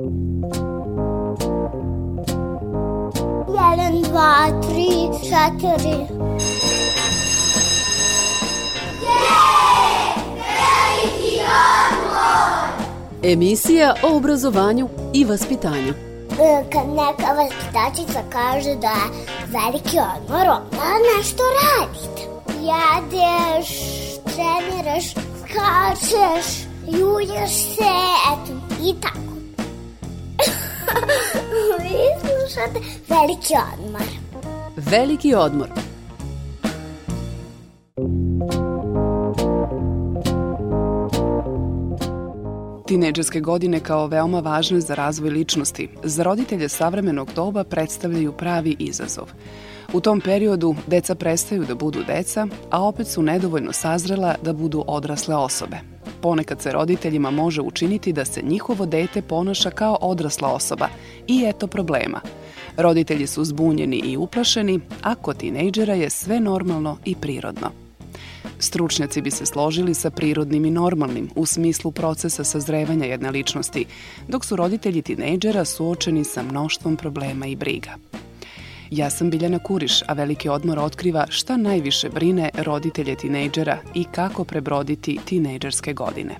Jedan, dva, tri, četiri. Emisija o obrazovanju i vaspitanju. E, Kad neka vaspitačica kaže da je veliki odmor, onda nešto radite. Jedeš, treniraš, skačeš, julješ se, eto, i tako. Vi slušate veliki odmor. Veliki odmor. Tinejdžerske godine kao veoma važne za razvoj ličnosti, za roditelje savremenog doba predstavljaju pravi izazov. U tom periodu deca prestaju da budu deca, a opet su nedovoljno sazrela da budu odrasle osobe. Ponekad se roditeljima može učiniti da se njihovo dete ponaša kao odrasla osoba i eto problema. Roditelji su zbunjeni i uplašeni, a kod tinejdžera je sve normalno i prirodno. Stručnjaci bi se složili sa prirodnim i normalnim u smislu procesa sazrevanja jedne ličnosti, dok su roditelji tinejdžera suočeni sa mnoštvom problema i briga. Ja sam Biljana Kuriš, a Veliki odmor otkriva šta najviše brine roditelje tinejdžera i kako prebroditi tinejdžerske godine.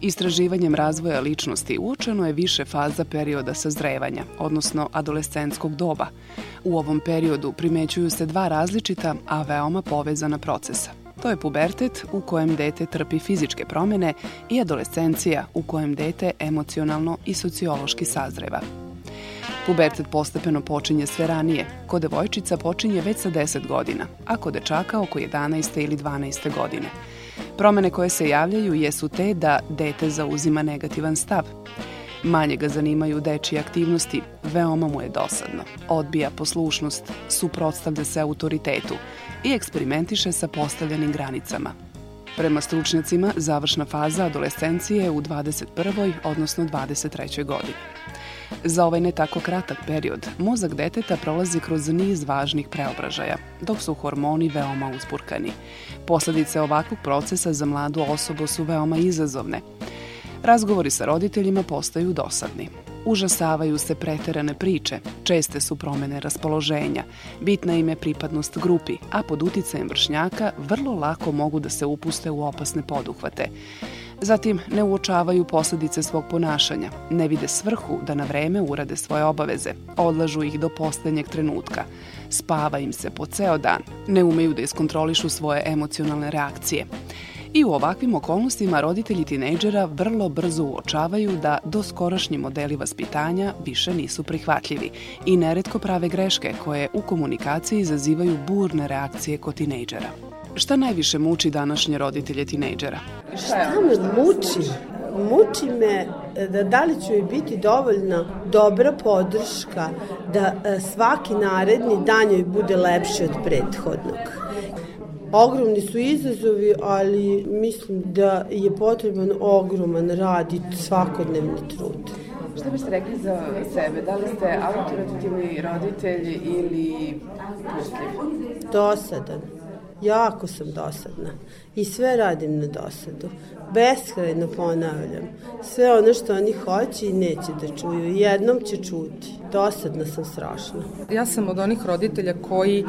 Istraživanjem razvoja ličnosti uočeno je više faza perioda sazrevanja, odnosno adolescenskog doba. U ovom periodu primećuju se dva različita, a veoma povezana procesa. To je pubertet u kojem dete trpi fizičke promene i adolescencija u kojem dete emocionalno i sociološki sazreva. Pubertet postepeno počinje sve ranije. Kod devojčica počinje već sa 10 godina, a kod dečaka oko 11. ili 12. godine. Promene koje se javljaju jesu te da dete zauzima negativan stav. Manje ga zanimaju dečije aktivnosti, veoma mu je dosadno. Odbija poslušnost, suprotstavlja se autoritetu i eksperimentiše sa postavljenim granicama. Prema stručnjacima, završna faza adolescencije je u 21. odnosno 23. godini. Za ovaj ne tako kratak period, mozak deteta prolazi kroz niz važnih preobražaja, dok su hormoni veoma uzburkani. Posledice ovakvog procesa za mladu osobu su veoma izazovne. Razgovori sa roditeljima postaju dosadni. Užasavaju se preterane priče, česte su promene raspoloženja, bitna im je pripadnost grupi, a pod uticajem vršnjaka vrlo lako mogu da se upuste u opasne poduhvate. Zatim, ne uočavaju posledice svog ponašanja, ne vide svrhu da na vreme urade svoje obaveze, odlažu ih do poslednjeg trenutka. Spava im se po ceo dan, ne umeju da iskontrolišu svoje emocionalne reakcije. I u ovakvim okolnostima roditelji tinejdžera vrlo brzo uočavaju da doskorašnji modeli vaspitanja više nisu prihvatljivi i neretko prave greške koje u komunikaciji izazivaju burne reakcije kod tinejdžera. Šta najviše muči današnje roditelje tinejdžera? Šta me muči? Muči me da da li će biti dovoljna dobra podrška da e, svaki naredni dan joj bude lepši od prethodnog. Ogromni su izazovi, ali mislim da je potreban ogroman rad i svakodnevni trud. Šta biste rekli za sebe? Da li ste autoritativni roditelj ili pustljiv? Dosadan. Jako sam dosadna i sve radim na dosadu. Beskrajno ponavljam. Sve ono što oni hoće i neće da čuju. Jednom će čuti. Dosadna sam strašno. Ja sam od onih roditelja koji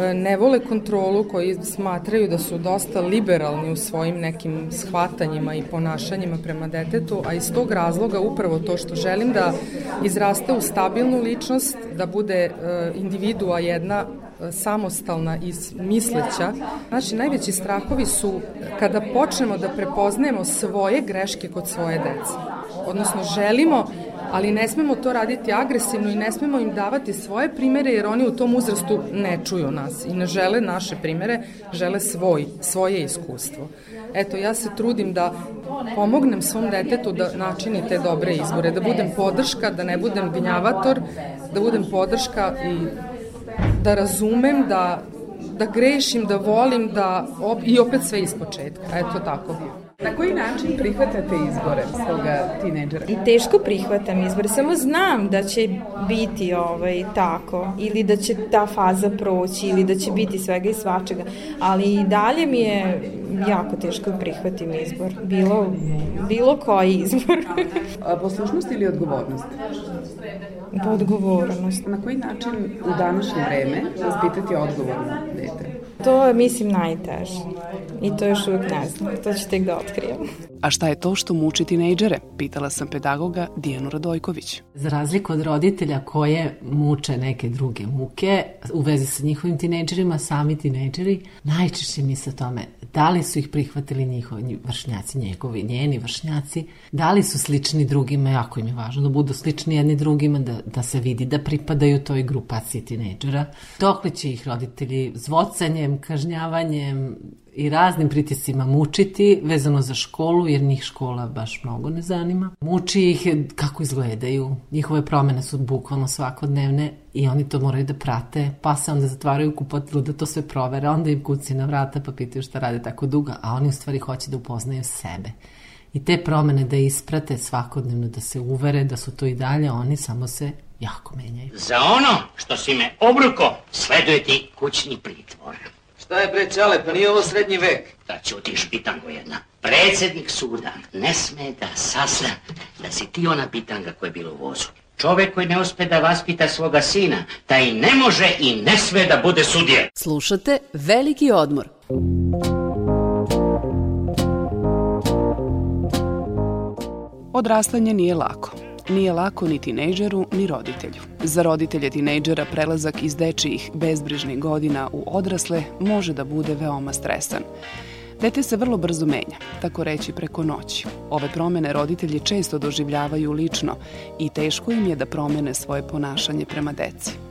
e, ne vole kontrolu, koji smatraju da su dosta liberalni u svojim nekim shvatanjima i ponašanjima prema detetu, a iz tog razloga upravo to što želim da izraste u stabilnu ličnost, da bude e, individua jedna samostalna i misleća. Znači, najveći strahovi su kada počnemo da prepoznajemo svoje greške kod svoje dece. Odnosno, želimo ali ne smemo to raditi agresivno i ne smemo im davati svoje primere jer oni u tom uzrastu ne čuju nas i ne žele naše primere, žele svoj, svoje iskustvo. Eto, ja se trudim da pomognem svom detetu da načini te dobre izbore, da budem podrška, da ne budem gnjavator, da budem podrška i da razumem, da, da grešim, da volim, da op, i opet sve iz početka. Eto tako. Na koji način prihvatate izbore svoga tinejdžera? I teško prihvatam izbore, samo znam da će biti ovaj, tako, ili da će ta faza proći, ili da će biti svega i svačega, ali i dalje mi je jako teško prihvatim izbor. Bilo, bilo koji izbor. A, poslušnost ili odgovornost? Odgovornost. Na koji način u današnje vreme vaspitati odgovorno dete? To je, mislim, najteže. I to još uvijek ne znam. To ću tek da otkrijem. A šta je to što muči tinejdžere? Pitala sam pedagoga Dijanu Radojković. Za razliku od roditelja koje muče neke druge muke u vezi sa njihovim tinejdžerima, sami tinejdžeri najčešće misle o tome da li su ih prihvatili njihovi vršnjaci, njegovi, njeni vršnjaci, da li su slični drugima, jako im je važno da budu slični jedni drugima, da, da se vidi da pripadaju toj grupaciji tinejdžera. Dokle će ih roditelji? Zvocanjem, kažnjavanjem, i raznim pritiscima mučiti vezano za školu, jer njih škola baš mnogo ne zanima. Muči ih kako izgledaju, njihove promene su bukvalno svakodnevne i oni to moraju da prate, pa se onda zatvaraju kupatilu da to sve provere, onda im kuci na vrata pa pitaju šta rade tako dugo, a oni u stvari hoće da upoznaju sebe. I te promene da isprate svakodnevno, da se uvere da su to i dalje, oni samo se jako menjaju. Za ono što si me obruko, sleduje ti kućni pritvor. Šta je bre čale, pa nije ovo srednji vek. Da ćutiš pitango jedna. Predsednik suda ne sme da sazna da si ti ona pitanga koja je bila u vozu. Čovek koji ne uspe da vaspita svoga sina, taj ne može i ne sme da bude sudija. Slušate Veliki odmor. Odrastanje nije lako. Nije lako ni tinejdžeru, ni roditelju. Za roditelje tinejdžera prelazak iz dečijih bezbrižnih godina u odrasle može da bude veoma stresan. Dete se vrlo brzo menja, tako reći preko noći. Ove promene roditelji često doživljavaju lično i teško im je da promene svoje ponašanje prema deci.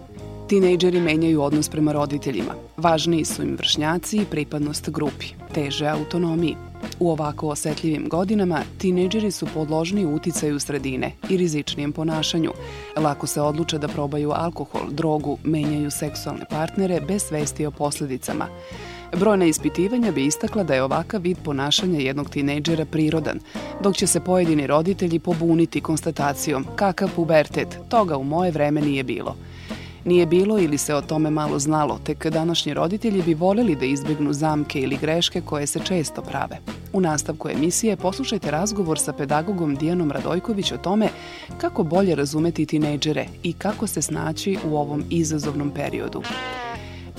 Tinejdžeri menjaju odnos prema roditeljima. Važniji su im vršnjaci i pripadnost grupi, teže autonomiji. U ovako osetljivim godinama tinejdžeri su podložni uticaju sredine i rizičnijem ponašanju. Lako se odluče da probaju alkohol, drogu, menjaju seksualne partnere bez svesti o posledicama. Brojna ispitivanja bi istakla da je ovakav vid ponašanja jednog tinejdžera prirodan, dok će se pojedini roditelji pobuniti konstatacijom kakav pubertet, toga u moje vreme nije bilo – Nije bilo ili se o tome malo znalo, tek današnji roditelji bi voleli da izbegnu zamke ili greške koje se često prave. U nastavku emisije poslušajte razgovor sa pedagogom Dijanom Radojković o tome kako bolje razumeti tinejdžere i kako se snaći u ovom izazovnom periodu.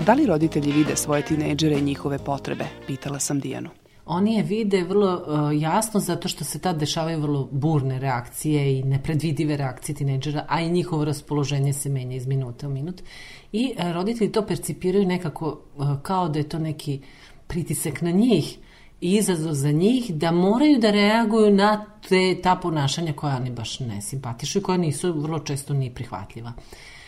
Da li roditelji vide svoje tinejdžere i njihove potrebe? Pitala sam Dijanu. Oni je vide vrlo uh, jasno zato što se tad dešavaju vrlo burne reakcije i nepredvidive reakcije tinejdžera, a i njihovo raspoloženje se menja iz minuta u minut. I uh, roditelji to percipiraju nekako uh, kao da je to neki pritisak na njih izazov za njih da moraju da reaguju na te, ta ponašanja koja oni baš ne simpatišu i koja nisu vrlo često ni prihvatljiva.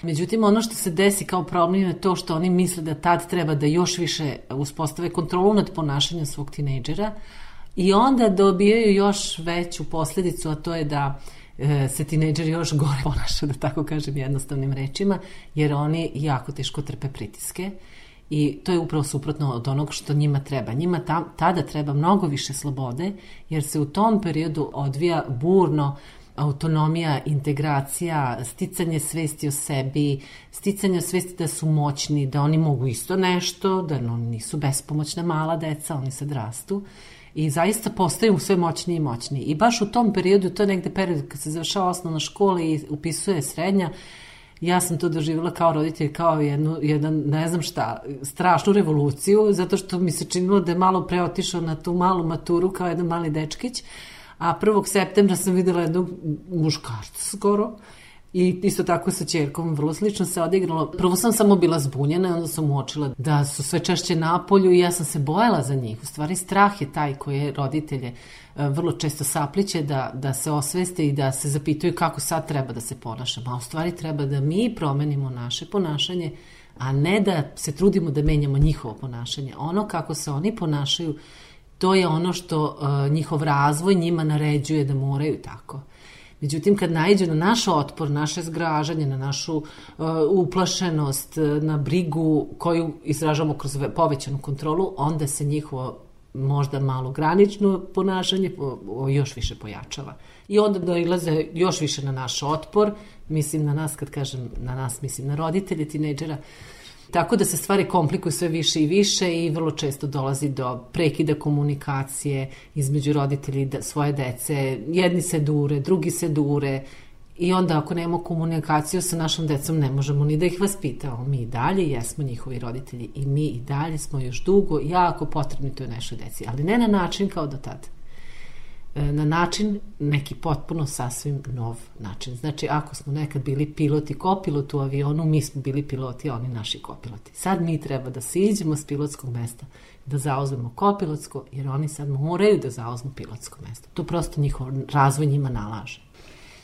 Međutim, ono što se desi kao problem je to što oni misle da tad treba da još više uspostave kontrolu nad ponašanjem svog tinejdžera i onda dobijaju još veću posledicu, a to je da e, se tinejdžeri još gore ponaša, da tako kažem jednostavnim rečima, jer oni jako teško trpe pritiske i to je upravo suprotno od onog što njima treba. Njima ta, tada treba mnogo više slobode, jer se u tom periodu odvija burno autonomija, integracija, sticanje svesti o sebi, sticanje svesti da su moćni, da oni mogu isto nešto, da oni nisu bespomoćna mala deca, oni sad rastu i zaista postaju sve moćniji i moćniji. I baš u tom periodu, to je negde period kad se završava osnovna škola i upisuje srednja, ja sam to doživjela kao roditelj, kao jednu, jedan, ne znam šta, strašnu revoluciju, zato što mi se činilo da je malo preotišao na tu malu maturu kao jedan mali dečkić, a 1. septembra sam videla jednog muškarca skoro I isto tako sa čerkom vrlo slično se odigralo. Prvo sam samo bila zbunjena i onda sam uočila da su sve češće na polju i ja sam se bojala za njih. U stvari strah je taj koje roditelje e, vrlo često sapliće da, da se osveste i da se zapitaju kako sad treba da se ponašamo. A u stvari treba da mi promenimo naše ponašanje, a ne da se trudimo da menjamo njihovo ponašanje. Ono kako se oni ponašaju to je ono što uh, njihov razvoj njima naređuje da moraju tako. Međutim, kad najđe na naš otpor, naše zgražanje, na našu uh, uplašenost, uh, na brigu koju izražamo kroz povećanu kontrolu, onda se njihovo možda malo granično ponašanje još više pojačava. I onda dojlaze još više na naš otpor, mislim na nas, kad kažem na nas, mislim na roditelje, tinejdžera, Tako da se stvari komplikuju sve više i više i vrlo često dolazi do prekida komunikacije između roditelji da, svoje dece. Jedni se dure, drugi se dure, I onda ako nemamo komunikaciju sa našom decom ne možemo ni da ih vaspitamo. Mi i dalje jesmo njihovi roditelji i mi i dalje smo još dugo jako potrebni toj našoj deci, ali ne na način kao do tada na način neki potpuno sasvim nov način. Znači, ako smo nekad bili piloti kopilot u avionu, mi smo bili piloti, a oni naši kopiloti. Sad mi treba da siđemo s pilotskog mesta, da zauzmemo kopilotsko, jer oni sad moraju da zauzmu pilotsko mesto. To prosto njihov razvoj njima nalaže.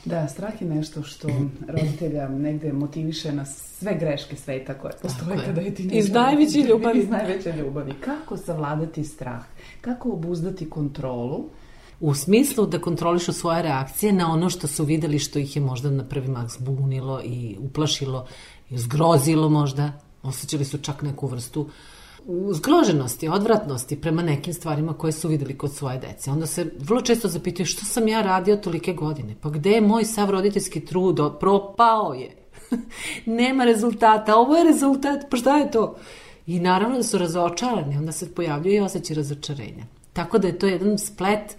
Da, strah je nešto što roditelja negde motiviše na sve greške sveta koje postoje kada je ti Iz najveće ljubavi. Iz najveće ljubavi. Kako savladati strah? Kako obuzdati kontrolu? U smislu da kontrolišu svoje reakcije na ono što su videli što ih je možda na prvi mah zbunilo i uplašilo i zgrozilo možda. Osećali su čak neku vrstu uh, zgroženosti, odvratnosti prema nekim stvarima koje su videli kod svoje dece. Onda se vrlo često zapitaju što sam ja radio tolike godine? Pa gde je moj sav roditeljski trud? Propao je. Nema rezultata. Ovo je rezultat. Pa šta je to? I naravno da su razočarani. Onda se pojavljuje i osjećaj razočarenja. Tako da je to jedan splet e,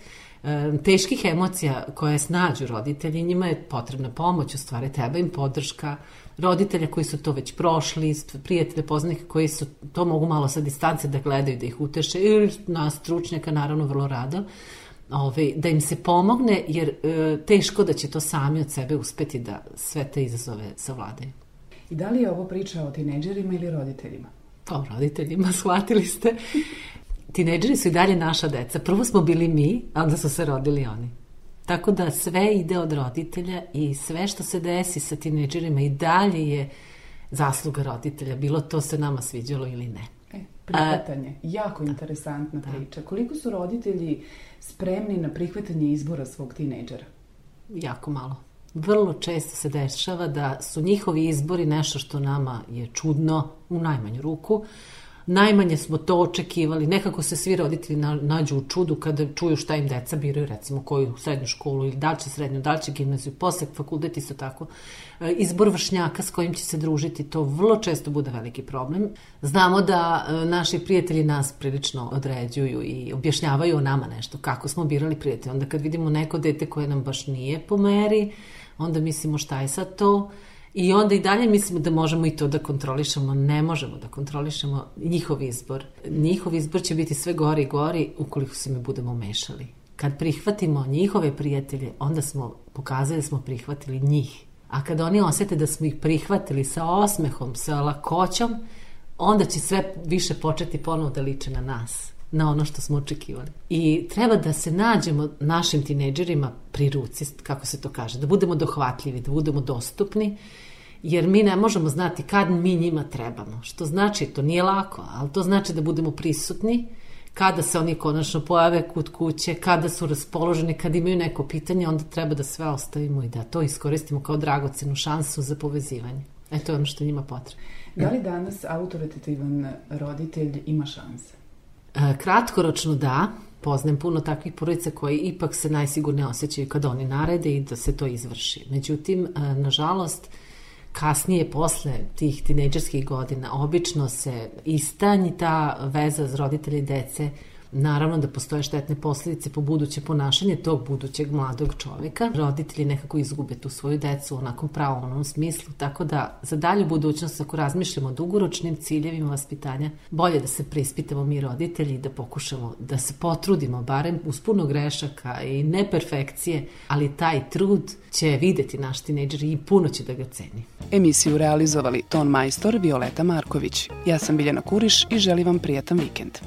teških emocija koje snađu roditelji. Njima je potrebna pomoć, u stvari treba im podrška, roditelja koji su to već prošli, prijatelje, poznanika koji su to mogu malo sa distance da gledaju, da ih uteše, ili na stručnjaka naravno vrlo rado, ovaj, da im se pomogne, jer e, teško da će to sami od sebe uspeti da sve te izazove savladaju. I da li je ovo priča o tineđerima ili roditeljima? Pa o roditeljima, shvatili ste. Tineđeri su i dalje naša deca. Prvo smo bili mi, a onda su se rodili oni. Tako da sve ide od roditelja i sve što se desi sa tineđerima i dalje je zasluga roditelja, bilo to se nama sviđalo ili ne. E, prihvatanje, A, jako da, interesantna da. priča. Koliko su roditelji spremni na prihvatanje izbora svog tineđera? Jako malo. Vrlo često se dešava da su njihovi izbori nešto što nama je čudno u najmanju ruku. Najmanje smo to očekivali. Nekako se svi roditelji nađu u čudu kada čuju šta im deca biraju, recimo koju srednju školu ili da li će srednju, da li će gimnaziju, posle fakultet isto tako. E, izbor vršnjaka s kojim će se družiti, to vrlo često bude veliki problem. Znamo da e, naši prijatelji nas prilično određuju i objašnjavaju o nama nešto, kako smo birali prijatelje. Onda kad vidimo neko dete koje nam baš nije po meri, onda mislimo šta je sad to, I onda i dalje mislimo da možemo i to da kontrolišemo. Ne možemo da kontrolišemo njihov izbor. Njihov izbor će biti sve gori i gori ukoliko se mi budemo mešali. Kad prihvatimo njihove prijatelje, onda smo pokazali da smo prihvatili njih. A kad oni osete da smo ih prihvatili sa osmehom, sa lakoćom, onda će sve više početi ponovo da liče na nas na ono što smo očekivali. I treba da se nađemo našim tineđerima pri ruci, kako se to kaže, da budemo dohvatljivi, da budemo dostupni, jer mi ne možemo znati kad mi njima trebamo. Što znači, to nije lako, ali to znači da budemo prisutni, kada se oni konačno pojave kod kuće, kada su raspoloženi, kada imaju neko pitanje, onda treba da sve ostavimo i da to iskoristimo kao dragocenu šansu za povezivanje. E to je ono što njima potrebno. Da li danas autoritativan roditelj ima šanse? E, kratkoročno da, poznajem puno takvih porodica koji ipak se najsigurnije osjećaju kad oni narede i da se to izvrši. Međutim, e, nažalost, kasnije posle tih tinejdžerskih godina obično se istanji ta veza z roditelji dece Naravno da postoje štetne posledice po buduće ponašanje tog budućeg mladog čoveka. Roditelji nekako izgube tu svoju decu u onakom pravom smislu, tako da za dalju budućnost ako razmišljamo o dugoročnim ciljevima vaspitanja, bolje da se preispitamo mi roditelji i da pokušamo da se potrudimo, barem uz puno grešaka i neperfekcije, ali taj trud će videti naš tinejdžer i puno će da ga ceni. Emisiju realizovali ton majstor Violeta Marković. Ja sam Biljana Kuriš i želim vam prijatan vikend.